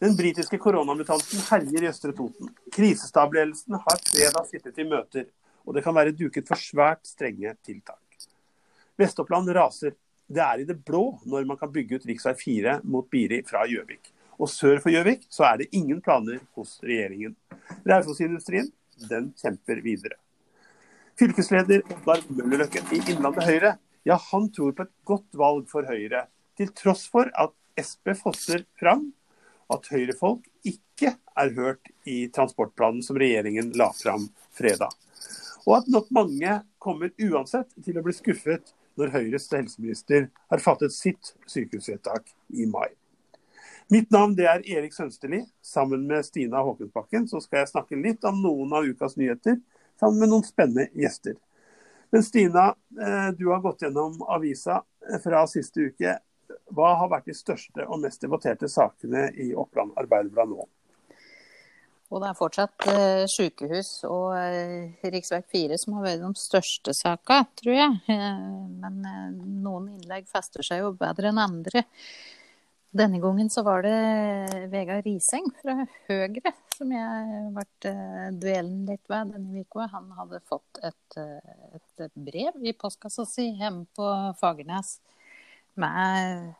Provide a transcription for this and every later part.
Den britiske koronamutanten herjer i Østre Toten. Krisestabledelsen har fredag sittet i møter, og det kan være duket for svært strenge tiltak. Vest-Oppland raser. Det er i det blå når man kan bygge ut rv. 4 mot Biri fra Gjøvik. Og sør for Gjøvik så er det ingen planer hos regjeringen. Raufos-industrien den kjemper videre. Fylkesleder Oddvar Møllerløkken i Innlandet Høyre ja, han tror på et godt valg for Høyre, til tross for at Sp fosser fram at høyrefolk ikke er hørt i transportplanen som regjeringen la fram fredag. Og at nok mange kommer uansett til å bli skuffet når Høyres helseminister har fattet sitt sykehusvedtak i mai. Mitt navn er Erik Sønsterli. Sammen med Stina Håkensbakken så skal jeg snakke litt om noen av ukas nyheter, sammen med noen spennende gjester. Men Stina, eh, du har gått gjennom avisa fra siste uke. Hva har vært de største og mest debatterte sakene i Oppland Arbeiderblad nå? Og det er fortsatt eh, sykehus og eh, rv. 4 som har vært de største sakene, tror jeg. Eh, men eh, noen innlegg fester seg jo bedre enn andre. Denne gangen så var det Vegard Riseng fra Høyre som jeg ble eh, dvelen litt ved denne uka. Han hadde fått et, eh, et brev i postkassa si hjemme på Fagernes med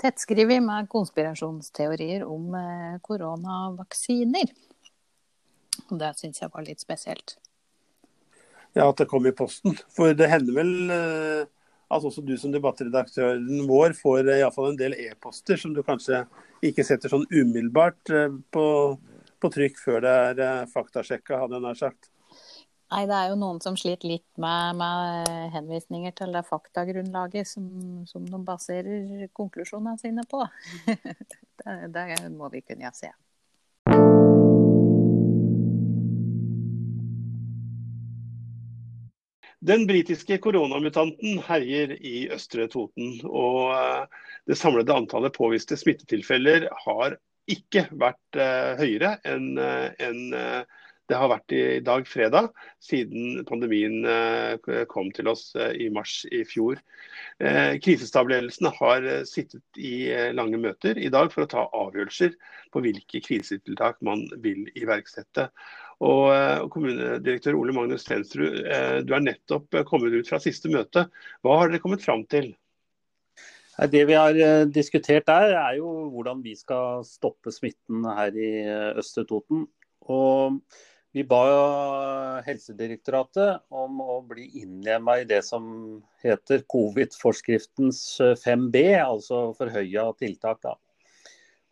tettskrevet med konspirasjonsteorier om eh, koronavaksiner. Og det syns jeg var litt spesielt. Ja, at det kom i posten. For det hender vel eh, at også du som debattredaktøren vår får eh, iallfall en del e-poster som du kanskje ikke setter sånn umiddelbart på, på trykk før det er faktasjekka, hadde jeg nær sagt. Nei, det er jo noen som sliter litt med, med henvisninger til det faktagrunnlaget som, som de baserer konklusjonene sine på. det, det, må vi kunne se. Den britiske koronamutanten herjer i Østre Toten. og eh, Det samlede antallet påviste smittetilfeller har ikke vært uh, høyere enn uh, en, det har vært i dag fredag, siden pandemien eh, kom til oss eh, i mars i fjor. Eh, krisestabledelsen har sittet i lange møter i dag for å ta avgjørelser på hvilke krisetiltak man vil iverksette. Og Kommunedirektør Ole Magnus Stensrud, du er nettopp kommet ut fra siste møte. Hva har dere kommet fram til? Det vi har diskutert der, er jo hvordan vi skal stoppe smitten her i Østre Toten. Og vi ba Helsedirektoratet om å bli innlemma i det som heter covid-forskriftens 5B, altså forhøya tiltak. Da.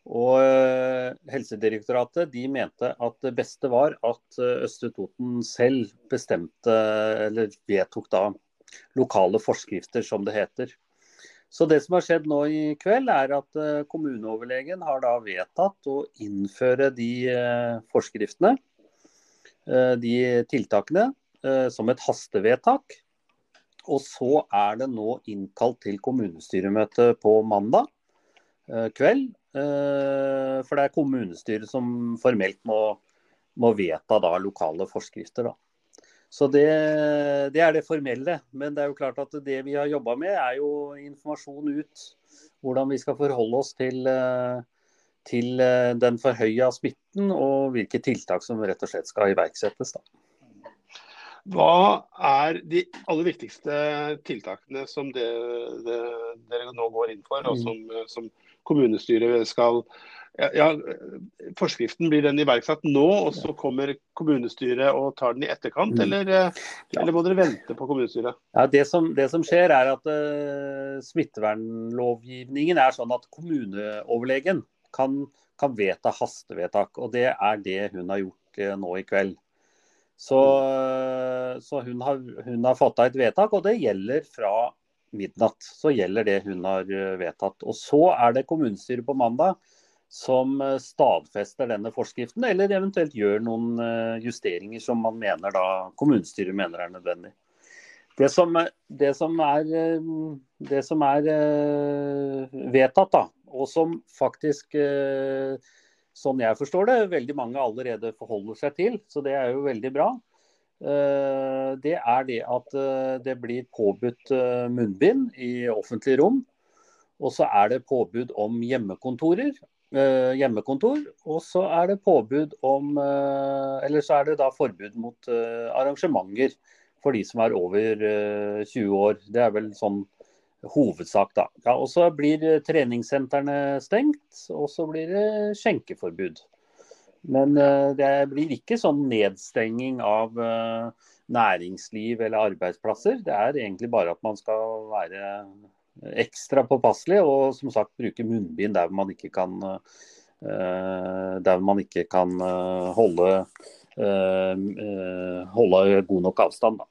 Og eh, Helsedirektoratet de mente at det beste var at eh, Østre Toten selv bestemte, eller vedtok da, lokale forskrifter, som det heter. Så Det som har skjedd nå i kveld, er at eh, kommuneoverlegen har da vedtatt å innføre de forskriftene. Eh, de tiltakene eh, som et hastevedtak. Og så er det nå innkalt til kommunestyremøte på mandag eh, kveld. For det er kommunestyret som formelt må, må vedta lokale forskrifter. Da. Så det, det, er det formelle. Men det er jo klart at det vi har jobba med, er jo informasjon ut. Hvordan vi skal forholde oss til, til eh, den forhøya smitten, og hvilke tiltak som rett og slett skal iverksettes. Da. Hva er de aller viktigste tiltakene som det, det, dere nå går inn for, og mm. som, som kommunestyret skal ja, ja, Forskriften blir den iverksatt nå, og så kommer kommunestyret og tar den i etterkant, mm. eller, eh, eller må dere vente på kommunestyret? Ja, det, som, det som skjer er at uh, Smittevernlovgivningen er sånn at kommuneoverlegen kan, kan, vedta hastevedtak. Og det er det hun har gjort eh, nå i kveld. Så, eh, så hun, har, hun har fatta et vedtak, og det gjelder fra midnatt. Så gjelder det hun har eh, vedtatt. Og så er det kommunestyret på mandag som stadfester denne forskriften, eller eventuelt gjør noen justeringer som man mener da kommunestyret mener er nødvendig. Det som, det som er, det som er vedtatt, da, og som faktisk, eh, sånn jeg forstår det, veldig mange allerede forholder seg til. Så det er jo veldig bra. Eh, det er det at eh, det blir påbudt munnbind i offentlige rom. Og så er det påbud om hjemmekontorer hjemmekontor. Og så er det påbud om Eller så er det da forbud mot arrangementer for de som er over 20 år. Det er vel sånn hovedsak, da. Ja, og så blir treningssentrene stengt, og så blir det skjenkeforbud. Men det blir ikke sånn nedstenging av næringsliv eller arbeidsplasser. Det er egentlig bare at man skal være ekstra påpasselig og som sagt bruke munnbind der man ikke kan, eh, man ikke kan eh, holde, eh, holde god nok avstand. Da.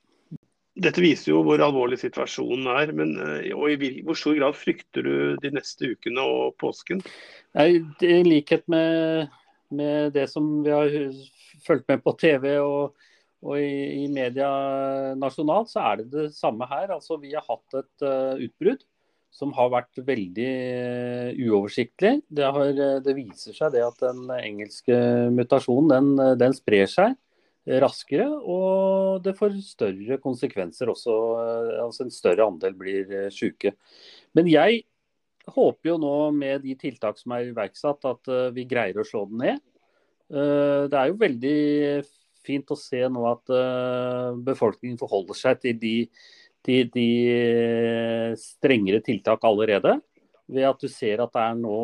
Dette viser jo hvor alvorlig situasjonen er. men og I hvor stor grad frykter du de neste ukene og påsken? I likhet med, med det som vi har fulgt med på TV og, og i, i, media nasjonalt, så er det det samme her. Altså, vi har hatt et uh, utbrudd som har vært veldig uh, uoversiktlig. Det, har, eh, det, viser seg det at den engelske mutasjonen den, eh, den, sprer seg raskere, og det får større konsekvenser også. Altså en større andel blir syke. Men jeg håper jo nå med de tiltak som er iverksatt, at vi greier å slå den ned. Det er jo veldig fint å se nå at befolkningen forholder seg til de de, de eh, strengere tiltak allerede. Ved at du ser at det er nå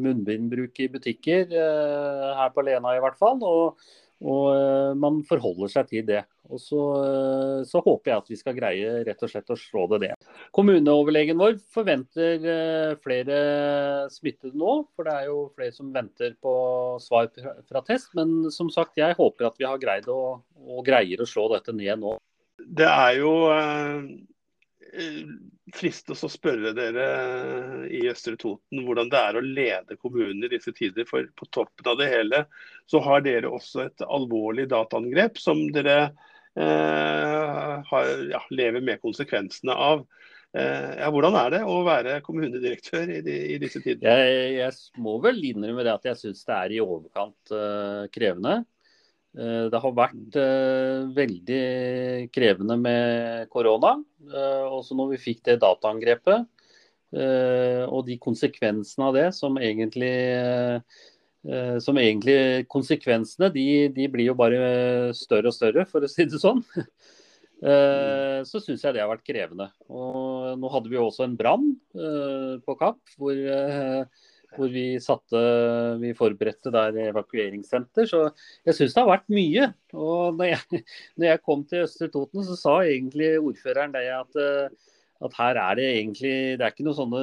munnbindbruk i butikker, eh, her på Lena i hvert fall. Og, og eh, man forholder seg til det. Og så, så, håper jeg at vi skal greie rett og slett å slå det ned. Kommuneoverlegen vår forventer flere smittede nå, for det er jo flere som venter på svar fra test. Men som sagt, jeg håper at vi har greid å, og greier å slå dette ned nå det er jo eh, fristende å spørre dere i Østre Toten hvordan det er å lede kommunen i disse tider. For på toppen av det hele så har dere også et alvorlig dataangrep som dere eh, har, ja, lever med konsekvensene av. Eh, ja, hvordan er det å være kommunedirektør i, de, i disse tider? Jeg, jeg, må vel innrømme det at jeg syns det er i overkant uh, krevende. Eh, det har vært eh, veldig krevende med korona. Eh, også når vi fikk det dataangrepet. Og de konsekvensene av det som egentlig, som egentlig Konsekvensene de, de, blir jo bare større og større, for å si det sånn. Så syns jeg det har vært krevende. Og nå hadde vi også en brann på Kapp hvor hvor vi satte Vi forberedte der evakueringssenter. Så jeg syns det har vært mye. Og når jeg, når jeg, kom til Østre Toten, så sa egentlig ordføreren det at, at her er det egentlig Det er ikke noe sånne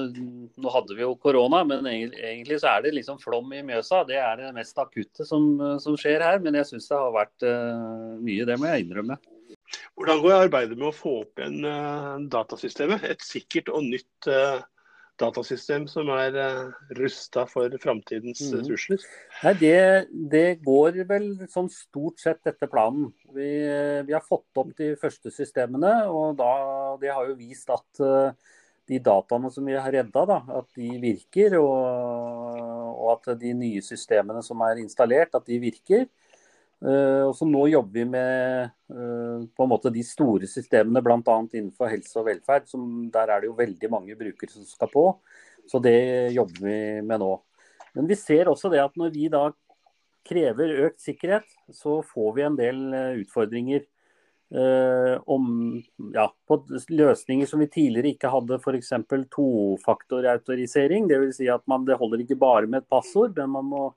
Nå hadde vi jo korona, men egentlig så er det liksom flom i Mjøsa. Det er det mest akutte som, som skjer her. Men jeg syns det har vært uh, mye, det må jeg innrømme. Hvordan går arbeidet med å få opp en uh, datasystemet? Et sikkert og nytt uh, datasystem som er eh, rusta for framtidens mm. trusler? Nei, det, det, går vel sånn stort sett etter planen. Vi, vi, har fått opp de første systemene, og da, det har jo vist at de dataene som vi har redda, da, at de virker. Og, og, at de nye systemene som er installert, at de virker. Uh, og så Nå jobber vi med uh, på en måte de store systemene, bl.a. innenfor helse og velferd. Som, der er det jo veldig mange brukere som skal på. Så det jobber vi med nå. Men vi ser også det at når vi da krever økt sikkerhet, så får vi en del uh, utfordringer. om ja, på løsninger som vi tidligere ikke hadde, f.eks. tofaktorautorisering. Dvs. Si at man, det holder ikke bare med et passord, men man må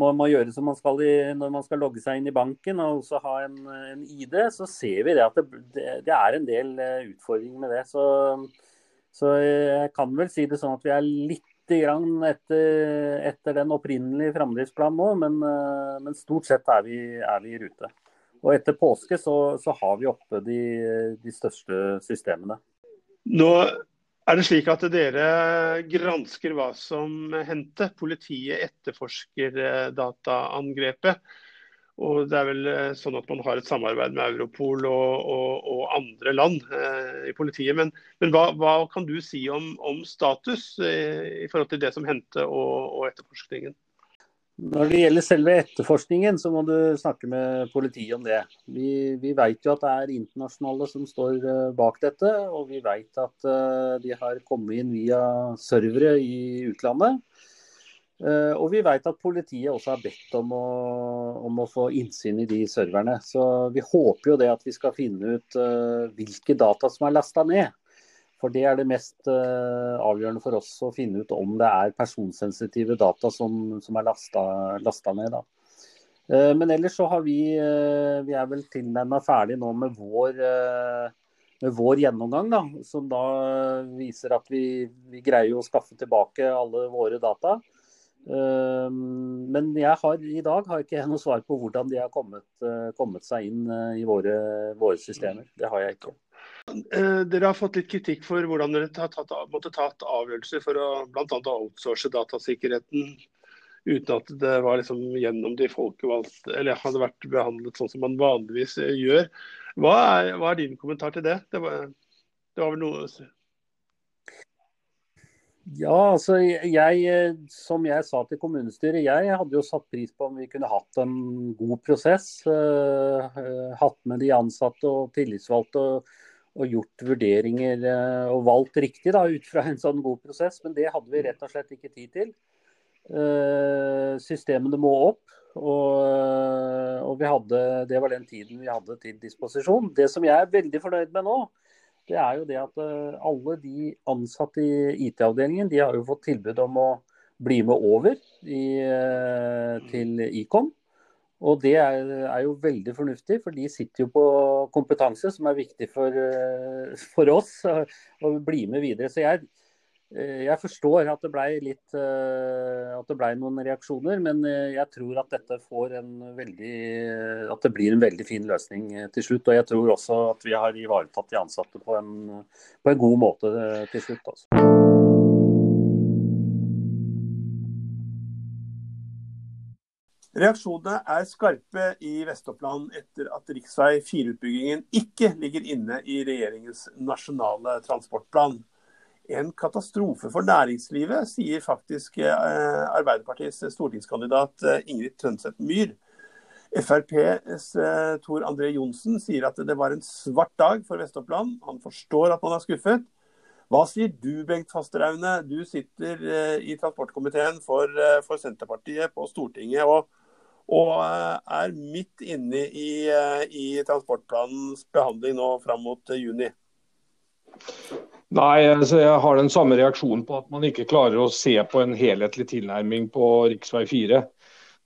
må, må gjøre som man skal i, når man skal logge seg inn i banken og også ha en, en ID, så ser vi det at det, det, er en del uh, utfordringer med det. Så, så, jeg kan vel si det sånn at vi er litt grann etter, etter den opprinnelige framdriftsplanen nå, men, uh, men, stort sett er vi, er vi, i rute. Og etter påske så, så har vi oppe de, de største systemene. Nå er det slik at dere gransker hva som hendte? Politiet etterforsker eh, dataangrepet. Og det er vel eh, sånn at man har et samarbeid med Europol og, og, og andre land eh, i politiet. Men, men hva, hva, kan du si om, om status eh, i forhold til det som hendte og, og etterforskningen? Når det gjelder selve etterforskningen, så må du snakke med politiet om det. Vi, vi vet jo at det er internasjonale som står eh, bak dette, og vi vet at uh, de har kommet inn via servere i utlandet. Uh, og vi vet at politiet også har bedt om å, om å, få innsyn i de serverne. Så vi håper jo det at vi skal finne ut hvilke data som er lasta ned. For det er det mest uh, avgjørende for oss å finne ut om det er personsensitive data som, som er lasta ned. Da. men ellers så har vi Vi er vel tilnærma ferdig nå med vår med vår gjennomgang, da, som da viser at vi, vi greier å skaffe tilbake alle våre data. Men jeg har, i dag har ikke noe svar på hvordan de har kommet, eh, kommet seg inn eh, i våre, våre, systemer. Det har jeg ikke. Eh, dere har fått litt kritikk for hvordan dere har tatt, måtte tatt avgjørelser for å bl.a. outsource datasikkerheten uten at det var liksom gjennom de folkevalgte, eller hadde vært behandlet sånn som man vanligvis gjør. Hva er, hva er din kommentar til det? Det var, det var vel noe ja, altså jeg, som jeg sa til kommunestyret, jeg hadde jo satt pris på om vi kunne hatt en god prosess. Hatt med de ansatte og tillitsvalgte og, og gjort vurderinger uh, og valgt riktig da, ut fra en sånn god prosess. Men det hadde vi rett og slett ikke tid til. Uh, systemene må opp. Og, og vi hadde, det var den tiden vi hadde til disposisjon. Det som jeg er veldig fornøyd med nå, det er jo det at eh, alle de ansatte i IT-avdelingen de har jo fått tilbud om å bli med over i, eh, til Icom. Og det er, er, jo veldig fornuftig, for de sitter jo på kompetanse som er viktig for, eh, for oss å bli med videre. Så jeg, Eh, jeg forstår at det ble litt eh, noen reaksjoner, men jeg tror at dette får en veldig at det blir en veldig fin løsning til slutt. Og jeg tror også at vi har ivaretatt de ansatte på en, på en god måte til slutt. Også. Altså. Reaksjonene er skarpe i Vest-Oppland etter at rv. 4-utbyggingen ikke ligger inne i regjeringens nasjonale transportplan en katastrofe for næringslivet, sier faktisk eh, Arbeiderpartiets stortingskandidat eh, Ingrid Trønseth Myhr. FrPs eh, Tor André Johnsen sier at det var en svart dag for Vest-Oppland. Han forstår at man er skuffet. Hva sier du, Bengt Fasteraune? Du sitter i transportkomiteen for, for Senterpartiet på Stortinget og, og er midt inne i, i transportplanens behandling nå fram mot juni. Nei, altså jeg har den samme reaksjonen på at man ikke klarer å se på en helhetlig tilnærming på rv. 4.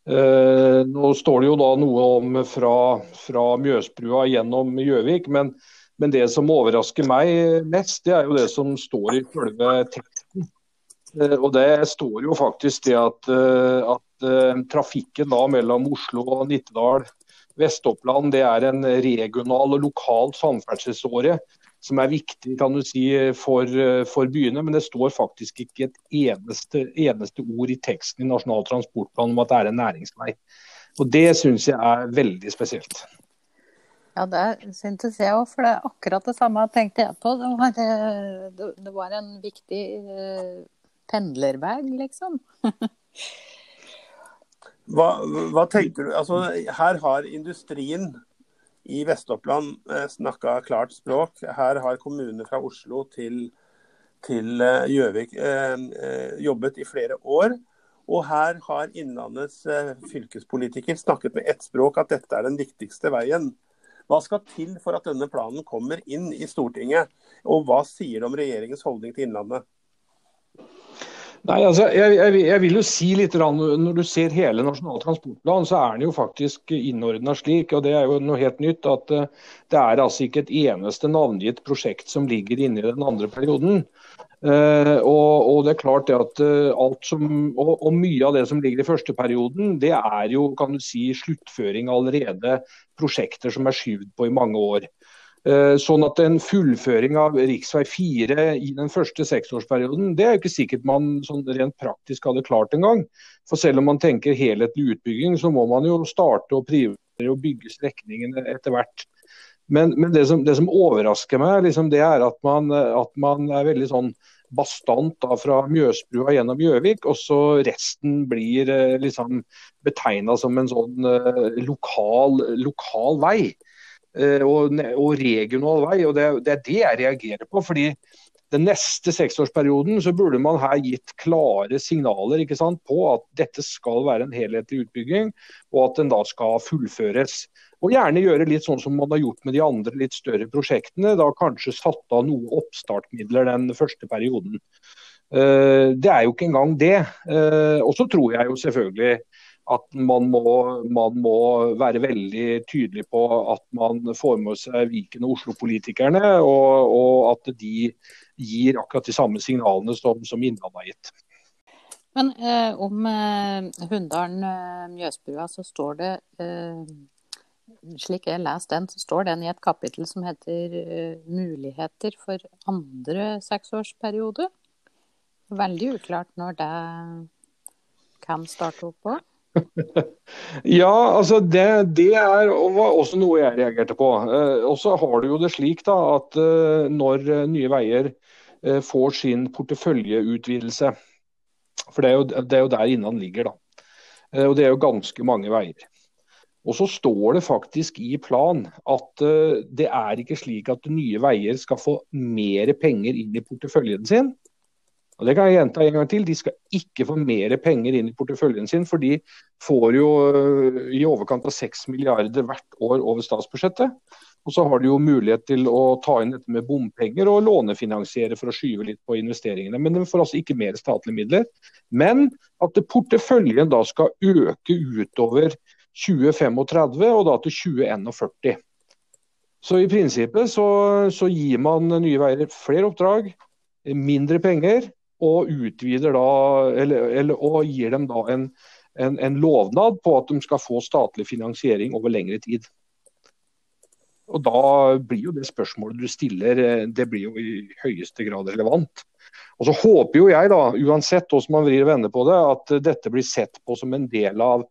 Eh, nå står det jo da noe om fra, fra Mjøsbrua gjennom Gjøvik, men, men, det som overrasker meg mest, det er jo det som står i selve. Eh, og det står jo faktisk det at, eh, at eh, trafikken da mellom Oslo og Nittedal Vest-Oppland det er en regional og lokal samferdselsåre som er viktig kan du si, for, for, byene. Men det står faktisk ikke et eneste, eneste, ord i teksten i Nasjonal transportplan om at det er en næringsvei. Og Det syns jeg er veldig spesielt. Ja, det syntes jeg òg, for det er akkurat det samme tenkte jeg på. Det var, det var en viktig pendlervei, liksom. hva, hva tenker du? Altså, her har industrien i Vest-Oppland eh, snakka klart språk. Her har kommunene fra Oslo til, til eh, Gjøvik eh, jobbet i flere år. Og her har Innlandets fylkespolitiker snakket med ett språk, at dette er den viktigste veien. Hva skal til for at denne planen kommer inn i Stortinget, og hva sier det om regjeringens holdning til Innlandet? Nei, altså, jeg, jeg, jeg, vil jo si litt, Når du ser hele Nasjonal transportplan, så er den jo faktisk innordna slik, og det er jo noe helt nytt, at uh, det er altså ikke et eneste navngitt prosjekt som ligger inne i den andre perioden. Uh, og, og, det er klart det at uh, alt som, og, og, mye av det som ligger i første perioden, det er jo kan du si, sluttføring allerede prosjekter som er skyvd på i mange år. Eh, sånn at en fullføring av rv. 4 i den første seksårsperioden, det er jo ikke sikkert man sånn rent praktisk hadde klart engang. For selv om man tenker helhetlig utbygging, så må man jo starte å prioritere og bygge strekningene etter hvert. Men, men det, som, det, som, overrasker meg, liksom, det er at man, at man, er veldig sånn bastant da, fra Mjøsbrua gjennom Gjøvik, og så resten blir eh, liksom betegna som en sånn uh, lokal, lokal vei. Eh, og, og regional vei. og det, det, er det jeg reagerer på. fordi den neste seksårsperioden så burde man her gitt klare signaler ikke sant, på at dette skal være en helhetlig utbygging, og at den da skal fullføres. Og gjerne gjøre litt sånn som man har gjort med de andre litt større prosjektene. Da kanskje satt av noe oppstartmidler den første perioden. Eh, det er jo ikke engang det. Eh, og så tror jeg jo selvfølgelig at man må, man må, være veldig tydelig på at man får med seg Viken og Oslo-politikerne, og, og, at de gir akkurat de samme signalene som, som Innlandet har gitt. Men eh, om eh, Hunndalen-Mjøsbrua eh, så står det eh, slik jeg leser den, så står den i et kapittel som heter uh, 'Muligheter for andre seksårsperiode'. Veldig uklart når det kan starte opp på. ja, altså det, det, er også noe jeg reagerte på. Uh, og så har du jo det slik da at uh, når Nye Veier får sin porteføljeutvidelse, for det er, jo, det er jo der innan ligger, da. og det er jo ganske mange veier. Og så står det faktisk i plan at det er ikke slik at Nye Veier skal få mer penger inn i porteføljen sin. Og det kan jeg gjenta en gang til. De skal ikke få mer penger inn i porteføljen sin, for de får jo øh, i overkant av 6 milliarder hvert år over statsbudsjettet. Og så har de jo mulighet til å ta inn dette med bompenger og lånefinansiere for å skyve litt på investeringene. Men de får altså ikke mer statlige midler. Men at porteføljen da skal øke utover 2035 og da til 2041. Så i prinsippet så, så gir man Nye Veier flere oppdrag, mindre penger, og utvider da, eller, eller, og gir dem da en, en, en, lovnad på at de skal få statlig finansiering over lengre tid. Og Da blir jo det spørsmålet du stiller, eh, det blir jo i høyeste grad relevant. Og Så håper jo jeg, da, uansett hvordan man vrir og vender på det, at dette blir sett på som en del av,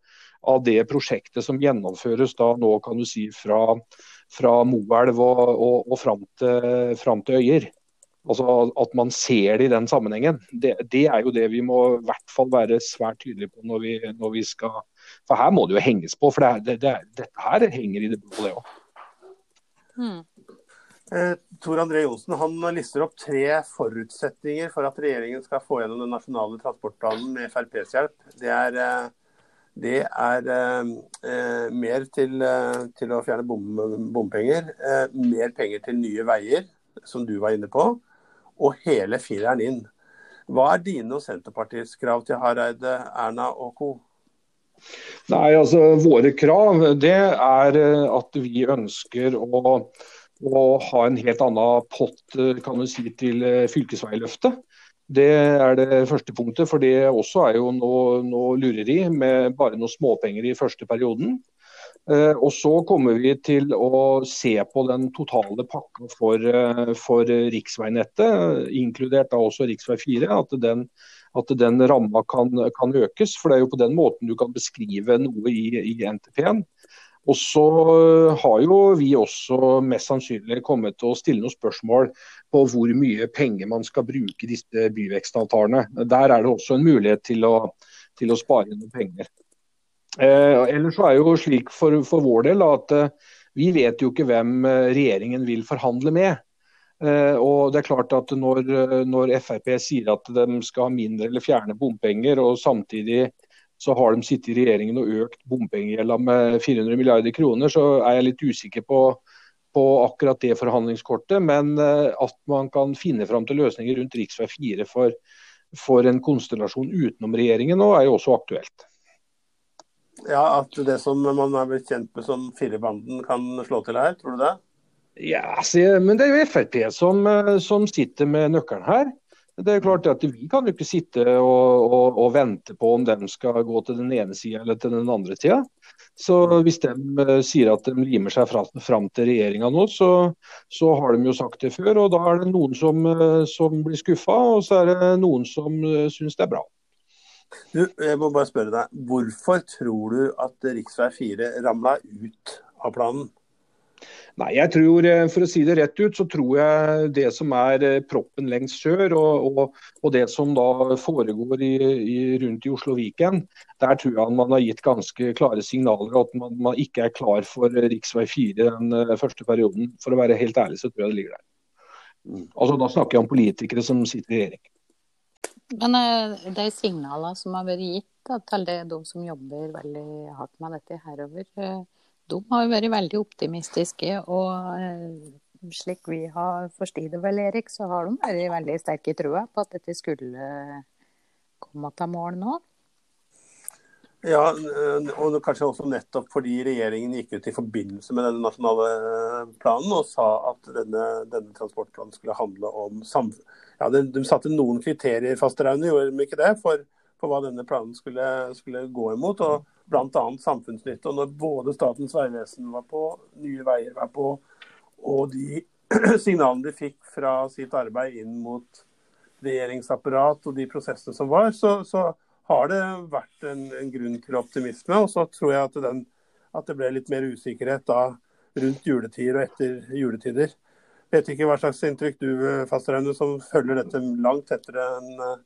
av det prosjektet som gjennomføres da nå kan du si fra, fra Moelv og, og, og fram, til, til Øyer. Altså At man ser det i den sammenhengen. Det, det, er jo det vi må i hvert fall være svært tydelige på når vi, når vi skal For her må det jo henges på. For det, det, dette her henger i det blå, det òg. Hmm. Eh, Tor André Johnsen han lister opp tre forutsetninger for at regjeringen skal få gjennom den nasjonale transportplanen med FrPs hjelp. Det er, eh, det er eh, eh, mer til, eh, til, å fjerne bom, bompenger, eh, mer penger til nye veier, som du var inne på, og hele fireren inn. Hva er dine og Senterpartiets krav til Hareide, Erna og co.? Nei, altså Våre krav det er eh, at vi ønsker å, å ha en helt annen pott eh, kan du si, til eh, fylkesveiløftet. Det er det første punktet, for det også er jo noe, noe lureri med bare noen småpenger i første perioden. Eh, og Så kommer vi til å se på den totale pakka for, eh, for riksveinettet, inkludert da også rv. 4. At den, at den ramma kan, kan, økes. For det er jo på den måten du kan beskrive noe i, i NTP-en. Og så har jo vi også mest sannsynlig kommet til å stille noen spørsmål på hvor mye penger man skal bruke disse byvekstavtalene. Der er det også en mulighet til å, til å spare noen penger. Eh, ellers så er jo slik for, for vår del at eh, vi vet jo ikke hvem eh, regjeringen vil forhandle med. Eh, og det er klart at når, når, Frp sier at de skal ha mindre eller fjerne bompenger, og samtidig så har de sittet i regjeringen og økt bompengegjelda med 400 milliarder kroner, så er jeg litt usikker på, på akkurat det forhandlingskortet. Men eh, at man kan finne fram til løsninger rundt rv. 4 for, for en konstellasjon utenom regjeringen nå, er jo også aktuelt. Ja, At det som man er blitt kjent med som firebanden kan slå til her, tror du det? Ja, men det er jo Frp som, eh, som sitter med nøkkelen her. Det er klart at Vi kan jo ikke sitte og, og, og vente på om de skal gå til den ene sida eller til den andre sida. Så Hvis de uh, sier at de limer seg fra, fram til regjeringa nå, så, så, har de jo sagt det før. og Da er det noen som, uh, som blir skuffa, og så er det noen som syns det er bra. Du, jeg må bare spørre deg, Hvorfor tror du at rv. 4 ramla ut av planen? Nei, jeg tror, eh, For å si det rett ut, så tror jeg det som er eh, proppen lengst sør, og, og, og det som da foregår i, i, rundt i Oslo Viken, der tror jeg man har gitt ganske klare signaler at man, man ikke er klar for rv. 4 den eh, første perioden. For å være helt ærlig, så tror jeg det ligger der. Altså Da snakker jeg om politikere som sitter i regjering. Men uh, de signalene som har vært gitt til de som jobber veldig hardt med dette herover, uh, de har jo vært veldig optimistiske. Og uh, slik vi har forstått det vel, Erik, så har de vært veldig sterke i trua på at dette skulle komme til mål nå. Ja, og kanskje også nettopp fordi regjeringen gikk ut i forbindelse med denne nasjonale planen og sa at denne, denne transportplanen skulle handle om samfunn. Ja, de, de, satte noen kriterier, Fasteraune, gjorde de ikke det, for, for hva denne planen skulle, skulle gå imot. og Bl.a. samfunnsnytte. Og når både Statens vegvesen var på, Nye Veier var på, og de signalene de fikk fra sitt arbeid inn mot regjeringsapparat og de prosessene som var, så, så har det vært en, en, grunn til optimisme. Og så tror jeg at, den, at, det ble litt mer usikkerhet da rundt juletider og etter juletider. Vet ikke hva slags inntrykk du Fasteraune, som følger dette langt tettere enn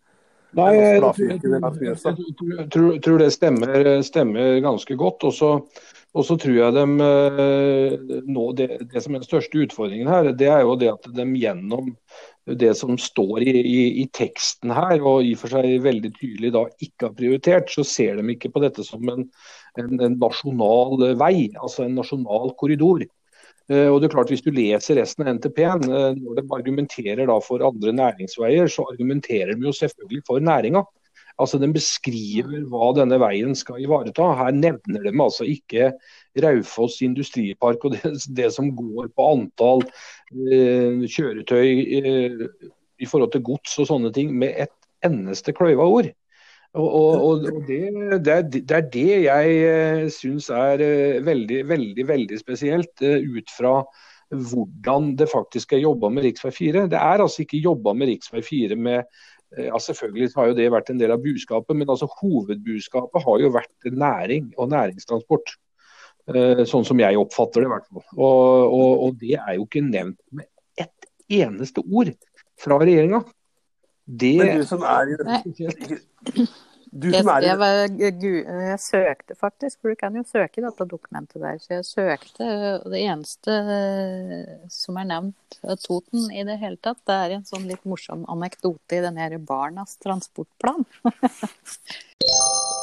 Nei, jeg, jeg, jeg, jeg tror, tror, det stemmer, stemmer ganske godt. Og så tror jeg de eh, nå det, det, som er den største utfordringen her, det er jo det at de gjennom det som står i, i, i, teksten her, og i og for seg veldig tydelig da ikke har prioritert, så ser de ikke på dette som en, en, en nasjonal vei, altså en nasjonal korridor. Eh, og det er klart Hvis du leser resten av NTP-en, eh, når de argumenterer da for andre næringsveier, så argumenterer de jo selvfølgelig for næringa. Altså, Den beskriver hva denne veien skal ivareta. Her nevner de altså ikke Raufoss industripark og det, det som går på antall eh, kjøretøy eh, i forhold til gods og sånne ting, med et eneste kløyva ord. Og, og, og det, det, er, det, er, det jeg eh, syns er eh, veldig, veldig, veldig spesielt, eh, ut fra hvordan det faktisk er jobba med rv. 4. Det er altså ikke jobba med rv. 4 med ja, Selvfølgelig har jo det vært en del av budskapet, men altså hovedbudskapet har jo vært næring og næringstransport. Eh, sånn som jeg oppfatter det, i hvert fall. Og, og, og, det er jo ikke nevnt med ett eneste ord fra regjeringa. Det Men du som er i du er jeg, var, jeg, søkte faktisk, for du kan jo søke i dette dokumentet der. Så jeg søkte, og det eneste som er nevnt av Toten i det hele tatt, det er en sånn litt morsom anekdote i den her Barnas transportplan.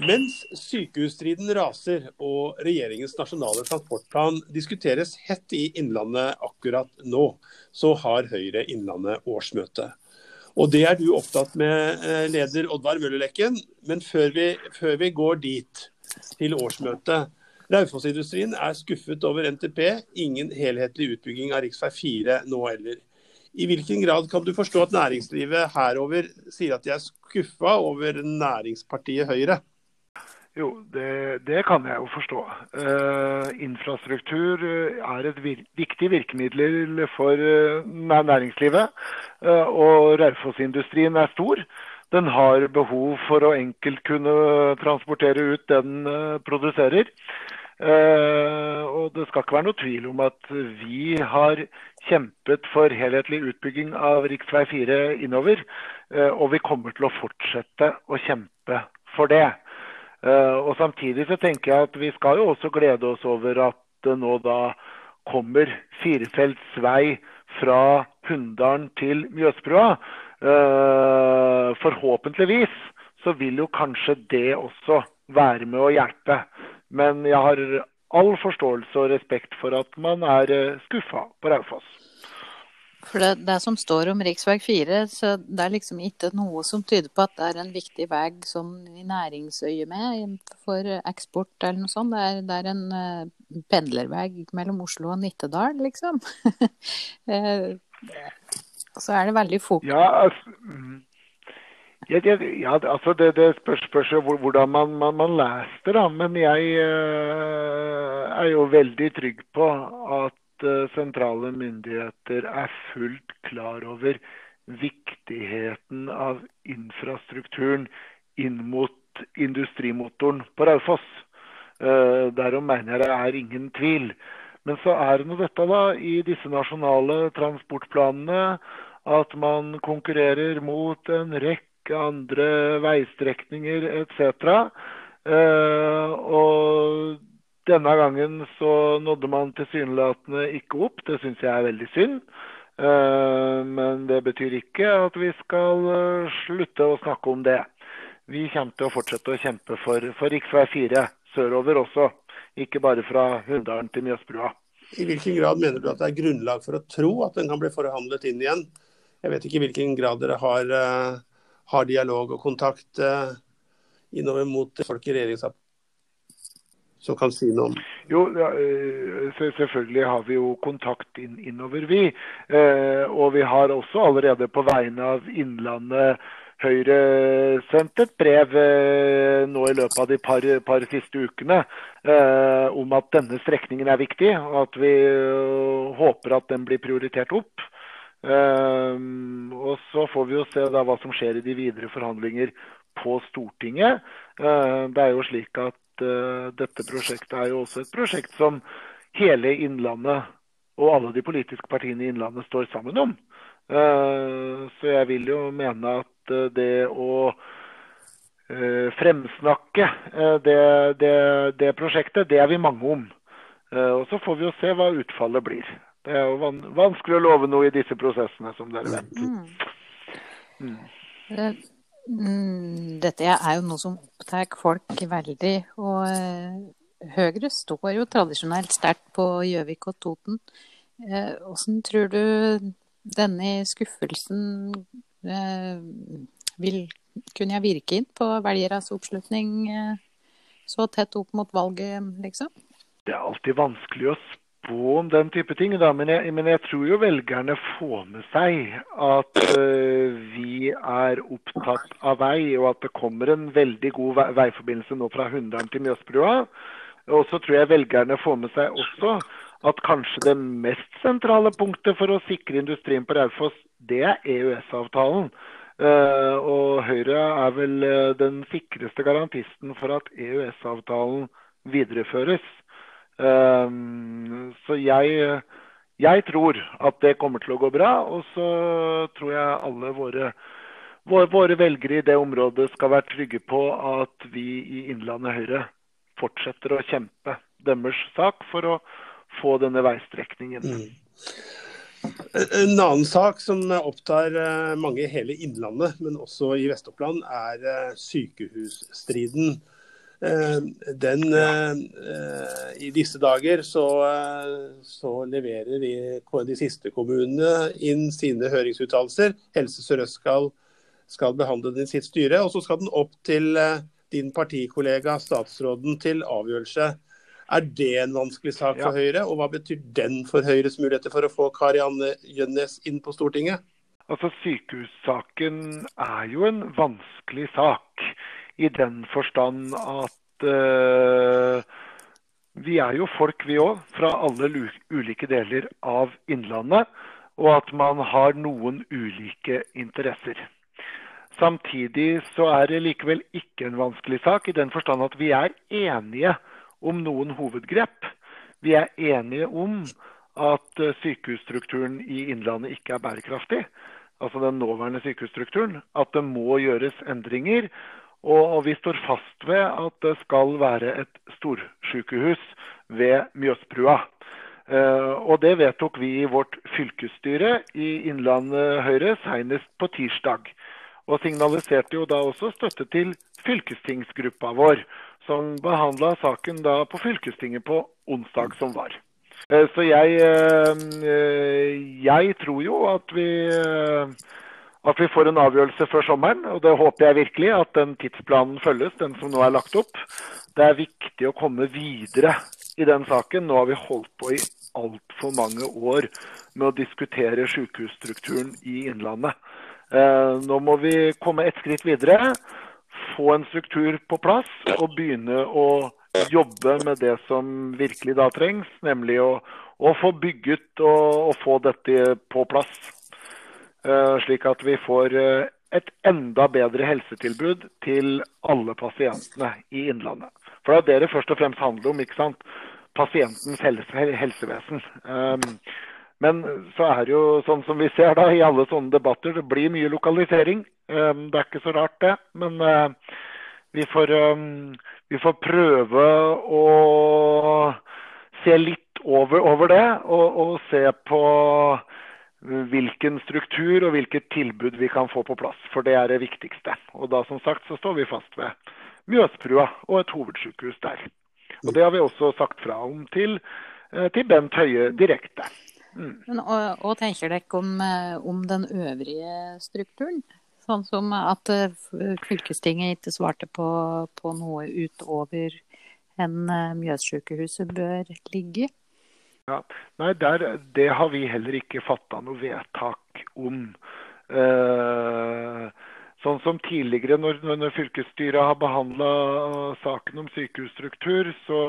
Mens sykehusstriden raser og regjeringens nasjonale transportplan diskuteres hett i Innlandet akkurat nå, så har Høyre Innlandet årsmøte. Og Det er du opptatt med, eh, leder Oddvar Møllerlekken. Men før vi, før vi går dit, til årsmøtet. Raufoss-industrien er skuffet over NTP. Ingen helhetlig utbygging av rv. 4 nå heller. I hvilken grad kan du forstå at næringslivet herover sier at de er skuffa over næringspartiet Høyre? Jo, det, det, kan jeg jo forstå. Eh, infrastruktur eh, er et vir viktig virkemiddel for eh, næringslivet. Eh, og Raufoss-industrien er stor. Den har behov for å enkelt kunne transportere ut det den produserer. og Det skal ikke være noe tvil om at vi har kjempet for helhetlig utbygging av rv. 4 innover. og vi kommer til å fortsette å kjempe for det. Eh, og Samtidig så tenker jeg at vi skal jo også glede oss over at det nå da kommer firefelts vei fra Hunndalen til Mjøsbrua. Eh, forhåpentligvis så vil jo kanskje det også være med å hjelpe. Men jeg har all forståelse og respekt for at man er eh, skuffa på Raufoss. For det, det, som står om rv. 4, så det er liksom ikke noe som tyder på at det er en viktig vei som i næringsøye med for eksport eller noe sånt. Det er, det er en uh, pendlervei mellom Oslo og Nittedal, liksom. uh, så er det veldig fokus Ja, altså, mm. ja, ja, altså det, det spørs, spørs hvordan man, man, man, leser det, da. Men jeg uh, er jo veldig trygg på at Eh, sentrale myndigheter er fullt klar over viktigheten av infrastrukturen inn mot industrimotoren på Raufoss. Eh, derom mener jeg det er ingen tvil. Men så er det nå dette da, i disse nasjonale transportplanene at man konkurrerer mot en rekke andre veistrekninger etc. Uh, og Denne gangen så nådde man tilsynelatende ikke opp. Det syns jeg er veldig synd. Eh, men det betyr ikke at vi skal eh, slutte å snakke om det. Vi kommer til å fortsette å kjempe for, for rv. 4 sørover også, ikke bare fra Hunndalen til Mjøsbrua. I hvilken grad mener du at det er grunnlag for å tro at den kan bli forhandlet inn igjen? Jeg vet ikke i hvilken grad dere har, har dialog og kontakt innover mot folk i regjeringsapparatet som kan si noe om? Jo, eh, selvfølgelig har vi jo kontakt inn, innover, vi. Eh, og vi har også allerede på vegne av Innlandet Høyre sendt et brev eh, nå i løpet av de par, par siste ukene om at denne strekningen er viktig, og at vi håper at den blir prioritert opp. Og Så får vi jo se da hva som skjer i de videre forhandlinger på Stortinget. det er jo slik at uh, dette prosjektet er jo også et prosjekt som hele Innlandet og alle de politiske partiene i Innlandet står sammen om. Uh, så jeg vil jo mene at uh, det å fremsnakke det, det, det, prosjektet, det er vi mange om. og Så får vi jo se hva utfallet blir. Det er jo vanskelig å love noe i disse prosessene, som dere vet. Mm. Mm. Dette er jo noe som opptar folk veldig. Og eh, Høyre står jo tradisjonelt sterkt på Gjøvik og Toten. Hvordan eh, tror du denne skuffelsen eh, vil kunne virke inn på velgeres oppslutning så tett opp mot valget, liksom? Det er alltid vanskelig å spå om den type ting. Da. Men, jeg, men jeg tror jo velgerne får med seg at uh, vi er opptatt av vei, og at det kommer en veldig god veiforbindelse nå fra Hunndalen til Mjøsbrua. Og så tror jeg velgerne får med seg også at kanskje det mest sentrale punktet for å sikre industrien på Raufoss, det er EØS-avtalen. Uh, og Høyre er vel uh, den sikreste garantisten for at EØS-avtalen videreføres. Ehm, så jeg, jeg tror at det kommer til å gå bra. Og så tror jeg alle våre, våre velgere i det området skal være trygge på at vi i Innlandet Høyre fortsetter å kjempe deres sak for å få denne veistrekningen. Mm. En annen sak som opptar eh, mange i hele Innlandet, men også i Vest-Oppland, er eh, sykehusstriden. Eh, den eh, I disse dager så, eh, så leverer de, de, siste kommunene inn sine høringsuttalelser. Helse Sør-Øst skal, skal, behandle den i sitt styre. Og så skal den opp til din partikollega statsråden til avgjørelse. Er det en vanskelig sak for ja. Høyre, og hva betyr den for Høyres muligheter for å få Karianne Gjønnes inn på Stortinget? Altså, Sykehussaken er jo en vanskelig sak i den forstand at uh, vi er jo folk, vi òg, fra alle ulike deler av Innlandet. Og at man har noen ulike interesser. Samtidig så er det likevel ikke en vanskelig sak, i den forstand at vi er enige om noen hovedgrep. Vi er enige om at eh, sykehusstrukturen i Innlandet ikke er bærekraftig. Altså den nåværende sykehusstrukturen. At det må gjøres endringer. Og vi står fast ved at det skal være et storsykehus ved Mjøsbrua. Eh, og det vedtok vi i vårt fylkesstyre i Innlandet Høyre senest på tirsdag. Og signaliserte jo da også støtte til fylkestingsgruppa vår, som behandla saken da på fylkestinget på onsdag som var. Eh, så jeg, eh, jeg tror jo at vi at vi får en avgjørelse før sommeren. Og det håper jeg virkelig, at den tidsplanen følges, den som nå er lagt opp. Det er viktig å komme videre i den saken. Nå har vi holdt på i altfor mange år med å diskutere sykehusstrukturen i Innlandet. Eh, nå må vi komme et skritt videre, få en struktur på plass og begynne å jobbe med det som virkelig da trengs, nemlig å, å få bygget og, og få dette på plass. Eh, slik at vi får eh, et enda bedre helsetilbud til alle pasientene i Innlandet. For det er det det først og fremst handler om. ikke sant? Pasientens helse, helsevesen. Um, men så er det jo sånn som vi ser da i alle sånne debatter, det blir mye lokalisering. Um, det er ikke så rart, det. Men uh, Vi får, um, vi får prøve å se litt over, over det, og, og, se på hvilken struktur og hvilket tilbud vi kan få på plass. For det er det viktigste. Og da som sagt så står vi fast ved Mjøsbrua og et hovedsykehus der. Og det har vi også sagt fra om til, eh, til Bent Høie direkte. Mm. Men, og, tenker dere om, eh, om, den øvrige strukturen? Sånn som at eh, fylkestinget ikke svarte på, på noe utover enn Mjøssykehuset bør ligge? Ja. Nei, der, det har vi heller ikke fatta noe vedtak om. Eh, sånn som tidligere, når, når fylkesstyret har behandla saken om sykehusstruktur, så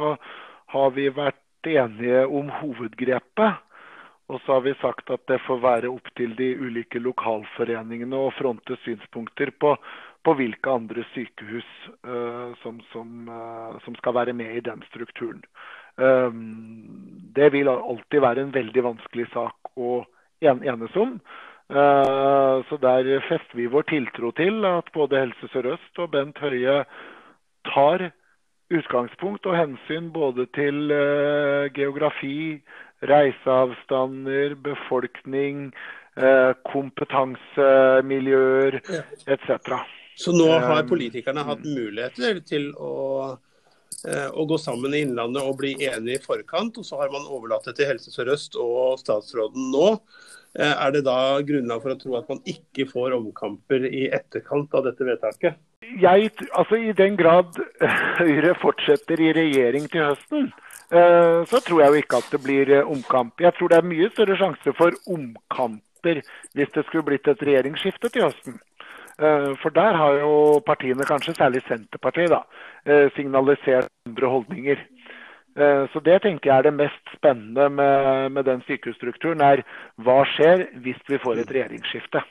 har vi vært enige om hovedgrepet. Og så har vi sagt at det får være opp til de ulike lokalforeningene å fronte synspunkter på, på hvilke andre sykehus uh, som, som, uh, som, skal være med i den strukturen. Ehm, det vil alltid være en veldig vanskelig sak å enes om. Eh, så der fester vi vår tiltro til at både Helse Sør-Øst og Bent Høie tar utgangspunkt og hensyn både til eh, geografi, reiseavstander, befolkning, eh, kompetansemiljøer etc. Så nå har ehm, politikerne hatt muligheter til å å gå sammen i Innlandet og bli enige i forkant. Og så har man overlatt det til Helse Sør-Øst og statsråden nå. Eh, er det da grunnlag for å tro at man ikke får omkamper i etterkant av dette vedtaket? Jeg, altså I den grad Høyre fortsetter i regjering til høsten, eh, så tror jeg jo ikke at det blir omkamp. Jeg tror det er mye større sjanse for omkamper hvis det skulle blitt et regjeringsskifte til høsten. Eh, for der har jo partiene, kanskje særlig Senterpartiet, da, eh, signalisert andre holdninger. Eh, så Det tenker jeg er det mest spennende med, med den sykehusstrukturen. er Hva skjer hvis vi får et regjeringsskifte?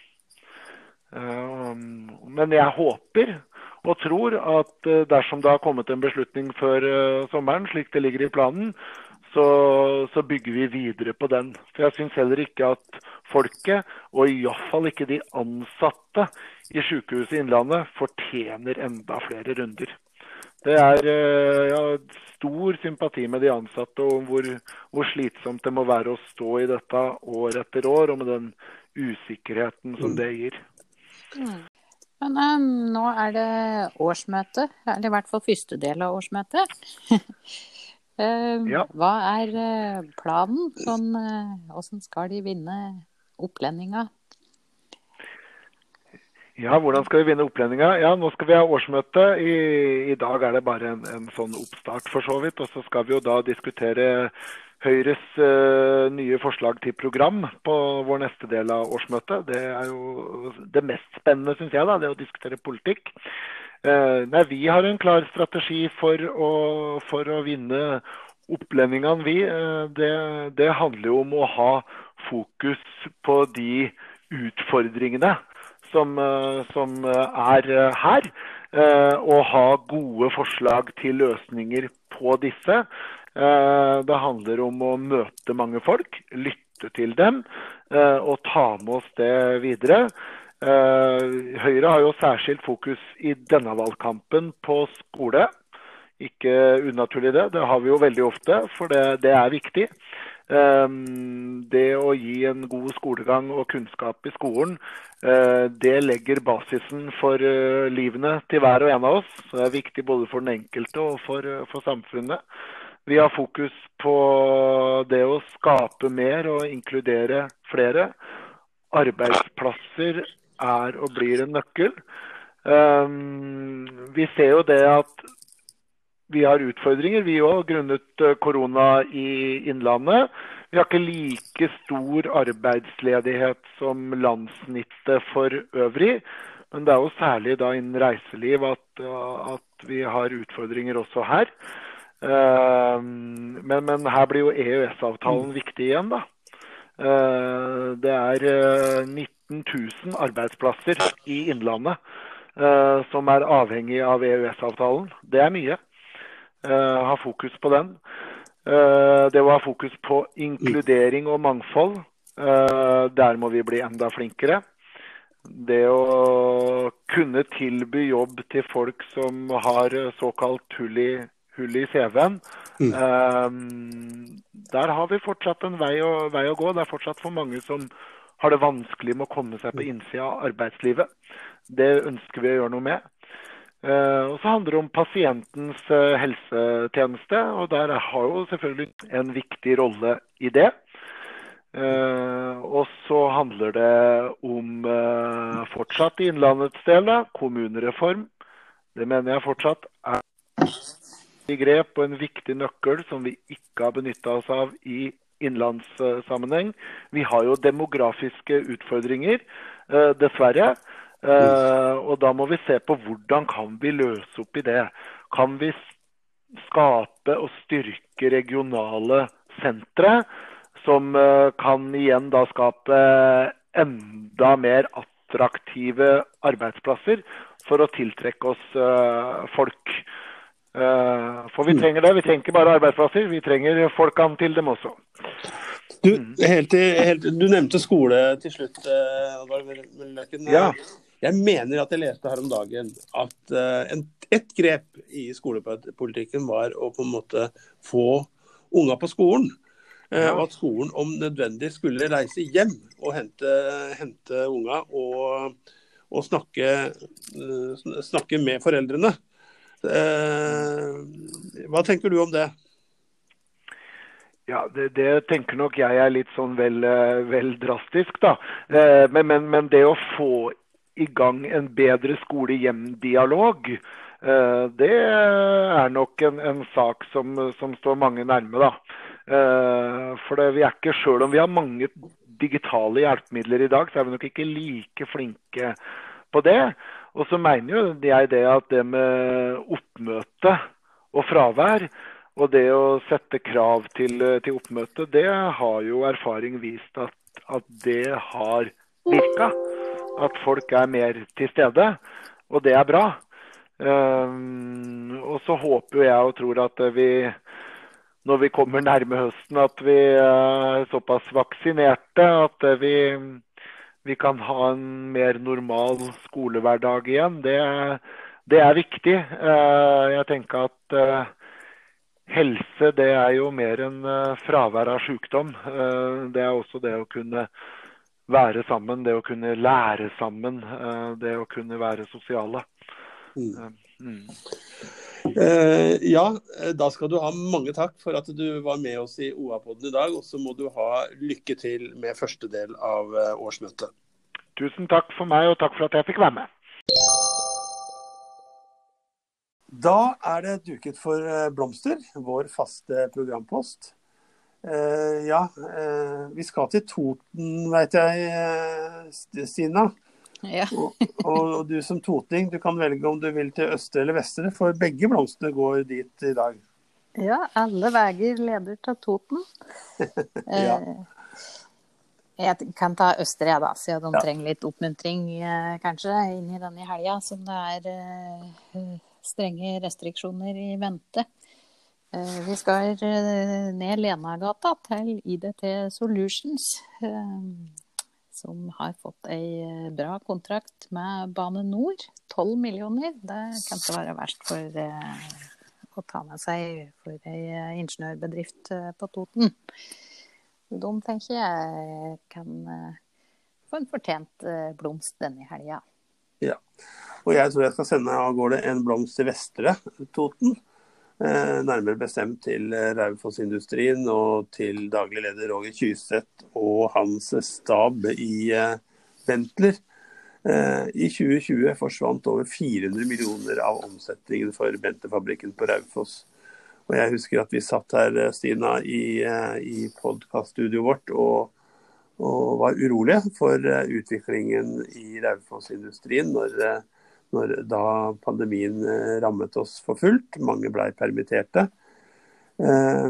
Men jeg håper og tror at dersom det har kommet en beslutning før sommeren, slik det ligger i planen, så, så bygger vi videre på den. For jeg syns heller ikke at folket, og iallfall ikke de ansatte i Sykehuset Innlandet, fortjener enda flere runder. Det er eh, ja, stor sympati med de ansatte og hvor, hvor, slitsomt det må være å stå i dette år etter år, og med den usikkerheten som det gir. Mm. Men um, nå er det årsmøte, eller i hvert fall første del av årsmøtet. uh, ja. Hva er planen? Sånn, uh, hvordan skal de vinne opplendinga? Ja, hvordan skal vi vinne opplendinga? Ja, nå skal vi ha årsmøte. I, i dag er det bare en, en, sånn oppstart, for så vidt. Og så skal vi jo da diskutere Høyres uh, nye forslag til program på vår neste del av årsmøtet. Det er jo det mest spennende, syns jeg, da, det å diskutere politikk. Uh, nei, vi har en klar strategi for å, for å vinne opplendingene, vi. Uh, det, det handler jo om å ha fokus på de utfordringene som, eh, som eh, er eh, her. Og ha gode forslag til løsninger på disse. Det handler om å møte mange folk, lytte til dem og ta med oss det videre. Høyre har jo særskilt fokus i denne valgkampen på skole. Ikke unaturlig det, det har vi jo veldig ofte, for det, det er viktig. Ehm, det å gi en god skolegang og kunnskap i skolen, eh, det legger basisen for eh, livene til hver og en av oss. Det er viktig både for den enkelte og for, eh, for samfunnet. Vi har fokus på det å skape mer og inkludere flere. Arbeidsplasser er og blir en nøkkel. Ehm, vi ser jo det at vi har utfordringer, vi òg, grunnet eh, korona i Innlandet. Vi har ikke like stor arbeidsledighet som landssnittet for øvrig. Men det er jo særlig da innen reiseliv at, eh, at vi har utfordringer også her. Eh, men, men her blir jo EØS-avtalen viktig igjen, da. Det er 19 000 arbeidsplasser i Innlandet som er avhengig av EØS-avtalen. Det er mye. Eh, ha fokus på den. Eh, det å ha fokus på inkludering og mangfold, eh, der må vi bli enda flinkere. Det å kunne tilby jobb til folk som har såkalt hull i, hull i CV-en. Mm. Um, der har vi fortsatt en vei å, vei å, gå. Det er fortsatt for mange som har det vanskelig med å komme seg på innsida av arbeidslivet. Det ønsker vi å gjøre noe med. Uh, og så handler det om pasientens uh, helsetjeneste, og der har jo selvfølgelig en viktig rolle i det. Uh, og så handler det om fortsatt i Innlandets del, kommunereform. Det mener jeg fortsatt er grep og en viktig nøkkel som vi ikke har benytta oss av i innlandssammenheng. Vi har jo demografiske utfordringer, uh, dessverre. og da må vi se på hvordan kan vi løse opp i det. Kan vi skape og styrke regionale sentre? som eh, kan igjen da skape enda mer attraktive arbeidsplasser for å tiltrekke oss folk. For vi mm. trenger det. Vi trenger ikke bare arbeidsplasser, vi trenger folkene til dem også. Du, helt til, helt, du nevnte skole til slutt. Uh, ja. Jeg mener at jeg leste her om dagen at en, et grep i skolepolitikken var å på en måte få unga på skolen. Ja. Og at skolen om nødvendig skulle reise hjem og hente, hente unga og, og snakke, eh, snakke, med foreldrene. Eh, hva tenker du om det? Ja, det, det, tenker nok jeg er litt sånn vel, eh, vel drastisk, da. Men, men, men, det å få i gang en bedre skole-hjem-dialog, det er nok en, en sak som, som, står mange nærme, da. Eh, for det, vi er ikke, Selv om vi har mange digitale hjelpemidler i dag, så er vi nok ikke like flinke på det. Og så mener jo jeg det at det med oppmøte og fravær, og det å sette krav til, til oppmøte, det har jo erfaring vist at, at det har virka. At folk er mer til stede. Og det er bra. Um, og så håper jeg og tror at vi når vi kommer nærme høsten, at vi er såpass vaksinerte at vi, vi kan ha en mer normal skolehverdag igjen. Det, det er viktig. Eh, jeg tenker at eh, helse det er jo mer enn eh, fravær av sykdom. Det er også det å kunne være sammen, det å kunne lære sammen, det å kunne være sosiale. Mm. Mm. Ja, da skal du ha mange takk for at du var med oss i OA-poden i dag. Og så må du ha lykke til med første del av årsmøtet. Tusen takk for meg, og takk for at jeg fikk være med. Da er det duket for eh, blomster, vår faste programpost. Eh, ja, vi skal til Toten, veit jeg, Stina. Ja. og, og, du som totning, du kan velge om du vil til østre eller vestre, for begge blomstene går dit i dag. Ja, alle veier leder til Toten. ja. Eh, jeg kan ta østre, jeg, da, siden de ja. trenger litt oppmuntring eh, kanskje inn i denne helga, som det er eh, strenge restriksjoner i vente. Vi skal ned Lenagata til IDT Solutions som har fått ei eh, bra kontrakt med Bane Nor. 12 millioner. Det kan ikke være verst for eh, å ta med seg for ei eh, ingeniørbedrift på Toten. De tenker jeg kan få en fortjent blomst denne helga. Ja. Og jeg tror jeg skal sende av gårde en blomst til Vestre Toten. Eh, nærmere bestemt til eh, Raufoss-industrien og til daglig leder Roger Kyseth og hans stab i Bentler. Eh, I 2020 forsvant over 400 millioner av omsetningen for Bentler-fabrikken på Raufoss. Og jeg husker at vi satt her, Stina, i, i podkaststudioet vårt og, og, var urolige for utviklingen i Raufoss-industrien når når, da pandemien eh, rammet oss for fullt. Mange blei permitterte. Eh,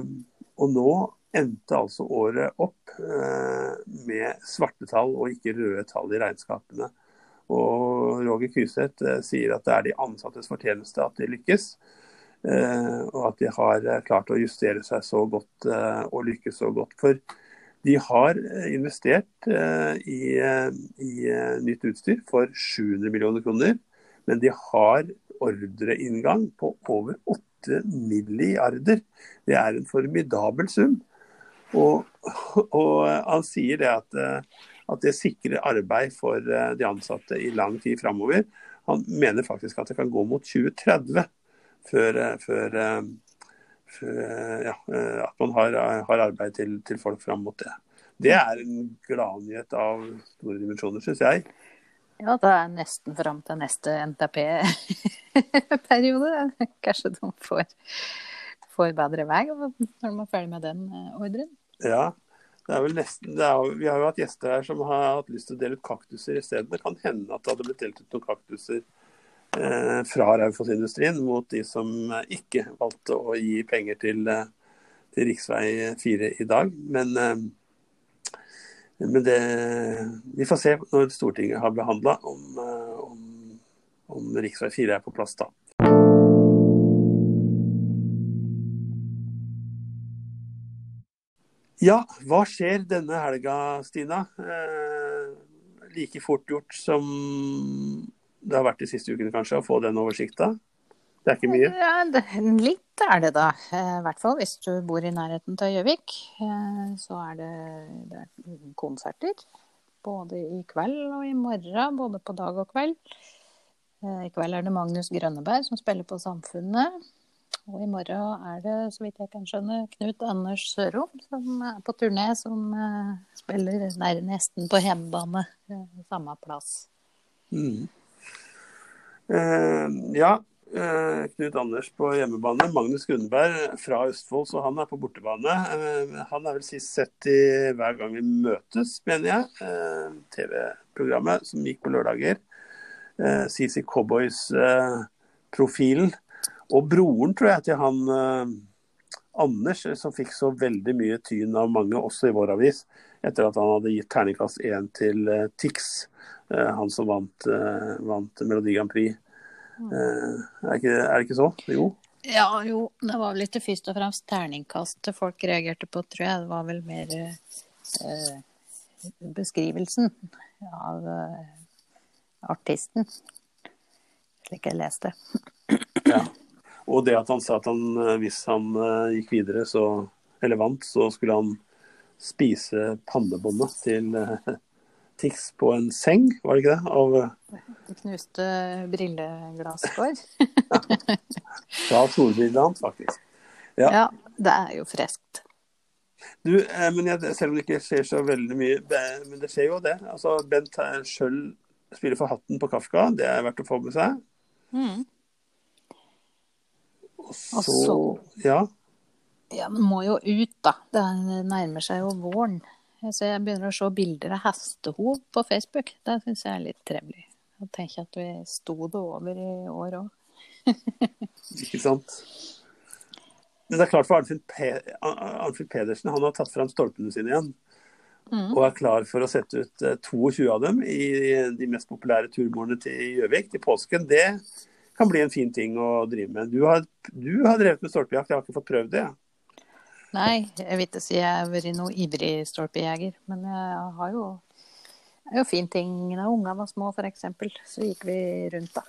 og nå endte altså året opp eh, med svarte tall og ikke røde tall i regnskapene. Og Roger Kyseth sier at det er de ansattes fortjeneste at de lykkes. Og at de har klart å justere seg så godt og lykkes så godt. For de har investert i, i nytt utstyr for 700 millioner kroner. Men de har ordreinngang på over 8 milliarder. Det er en formidabel sum. Og, og han sier det at, at, det sikrer arbeid for de ansatte i lang tid framover. Han mener faktisk at det kan gå mot 2030 før, før, før ja, at man har, har arbeid til, til folk fram mot det. Det er en gladnyhet av store dimensjoner, syns jeg. Ja, det er nesten fram til neste NTP-periode. Kanskje de får, får, bedre vei når de er ferdig med den eh, ordren. Ja, det er vel nesten, er, vi har jo hatt gjester her som har hatt lyst til å dele ut kaktuser i stedet. Det kan hende at det hadde blitt delt ut noen kaktuser eh, fra Raufoss-industrien mot de som ikke valgte å gi penger til, eh, til rv. 4 i dag. Men eh, men det, vi får se når Stortinget har behandla om, eh, om, om rv. 4 er på plass da. Ja, hva skjer denne helga, Stina? Eh, like fort gjort som det har vært de siste ukene, kanskje, å få den oversikta? Det er ikke mye? Ja, det, litt er det, da. Eh, I hvert fall hvis du bor i nærheten av Gjøvik. Eh, så er det, det er konserter. Både i kveld og i morgen. Både på dag og kveld. Eh, I kveld er det Magnus Grønneberg som spiller på Samfunnet. Og i morgen er det, så vidt jeg kan skjønne, Knut Anders Sørom som er på turné, som spiller nær nesten på hjemmebane. Samme plass. Mm. Uh, ja, Knut Anders på hjemmebane. Magnus Gunneberg fra Østfold, så han er på bortebane. Eh, han er vel sist sett i Hver gang vi møtes, mener jeg. Eh, TV-programmet som gikk på lørdager. CC Cowboys-profilen. Og broren, tror jeg, til han Anders, som fikk så veldig mye tyn av mange, også i vår avis, etter at han hadde gitt terningkast én til Tix, han som vant, vant Melodi Grand Prix. Eh, er, ikke, er det ikke så? Jo. Ja, jo. Det var vel ikke først og fremst terningkastet folk reagerte på, tror jeg. Det var vel mer eh, beskrivelsen av eh, artisten, slik jeg leste. ja. Og det at han sa at han, eh, hvis han eh, gikk videre, så, eller vant, så skulle han spise pannebåndet til Tix på en seng, var det ikke det? Av, det knuste brilleglass for. Fra solbrillene faktisk. Ja. ja. det er jo friskt. Du, eh, men jeg, selv om det ikke skjer så veldig mye, men det skjer jo det. Altså, Bent sjøl spiller for hatten på Kafka, det er verdt å få med seg. Mm. Og så, så Ja. Ja, men må jo ut, da. Det nærmer seg jo våren. Så jeg begynner å se bilder av hestehov på Facebook. Det syns jeg er litt trivelig. Jeg tenker at vi sto det over i år òg. Ikke sant. Men det er klart for Arnfinn, Pe Pedersen, han har tatt fram stolpene sine igjen. Mm. Og er klar for å sette ut 22 eh, av dem i de mest populære turmålene til Gjøvik til påsken. Det kan bli en fin ting å drive med. Du har, du har drevet med stolpejakt, jeg har ikke fått prøvd det. Nei, jeg vil ikke si jeg har vært noen ivrig stolpejeger. Men jeg har jo, det er jo fin ting da ungene var små, f.eks. Så gikk vi rundt, da.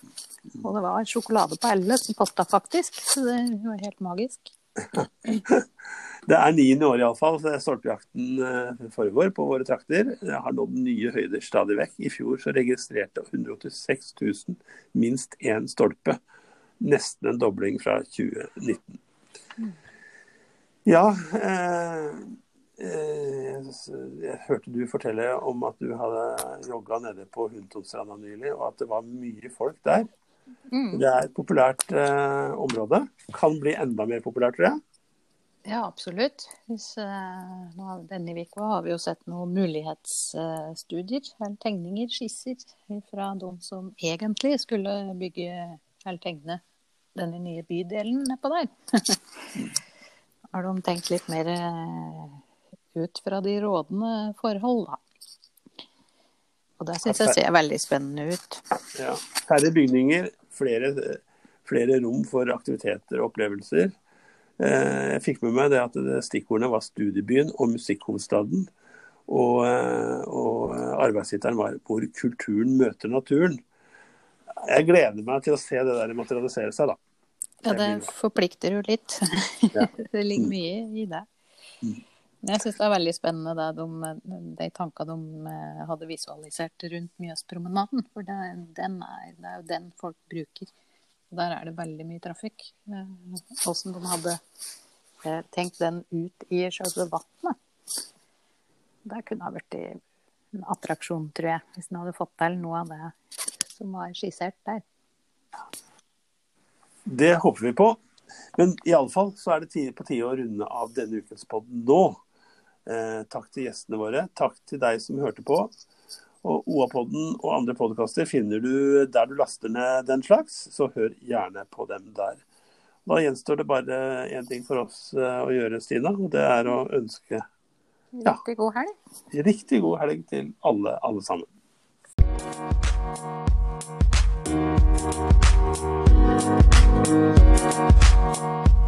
Og det var sjokolade på alle som posta, faktisk. Så det var helt magisk. Det er niende år iallfall. Stolpejakten eh, foregår på våre trakter. Jeg har nådd nye høyder stadig vekk. I fjor så registrerte 186 000 minst én stolpe. Nesten en dobling fra 2019. Ja, eh, eh, jeg hørte du fortelle om at du hadde jogga nede på Huntonstranda nylig, og at det var mye folk der. Mm. Det er et populært eh, område. Kan bli enda mer populært, tror jeg. Ja, absolutt. Hvis, uh, denne uka har vi jo sett noen mulighetsstudier, eller tegninger, skisser, fra de som egentlig skulle bygge eller tegne denne nye bydelen nedpå der. har de tenkt litt mer eh, ut fra de rådende forhold, da. Og det syns jeg ser veldig spennende ut. Ja. Færre bygninger, flere, flere, rom for aktiviteter og opplevelser. Eh, jeg fikk med meg det at stikkordene var studiebyen og musikkhovedstaden. Og, eh, og arbeidstittelen var 'Hvor kulturen møter naturen'. jeg gleder meg til å se det der materialisere seg, da. Ja, Det forplikter jo litt. Ja. det ligger mye i det. Mm. Jeg syns det er veldig spennende det de, de tankene de eh, hadde visualisert rundt Mjøspromenaden. For det, den er, det er jo den folk bruker. Der er det veldig mye trafikk. Åssen de hadde eh, tenkt den ut i selve vannet. Det kunne ha vært en attraksjon, tror jeg, hvis en hadde fått til noe av det som var skissert der. Det håper vi på. Men iallfall så er det på tide å runde av denne ukens pod nå. Eh, takk til gjestene våre. Takk til deg som hørte på. Og OA-podden og andre podkaster finner du der du laster ned den slags, så hør gjerne på dem der. Da gjenstår det bare én ting for oss eh, å gjøre, Stina, og det er å ønske Ja. Riktig god helg. riktig god helg til alle, alle sammen. Thank you.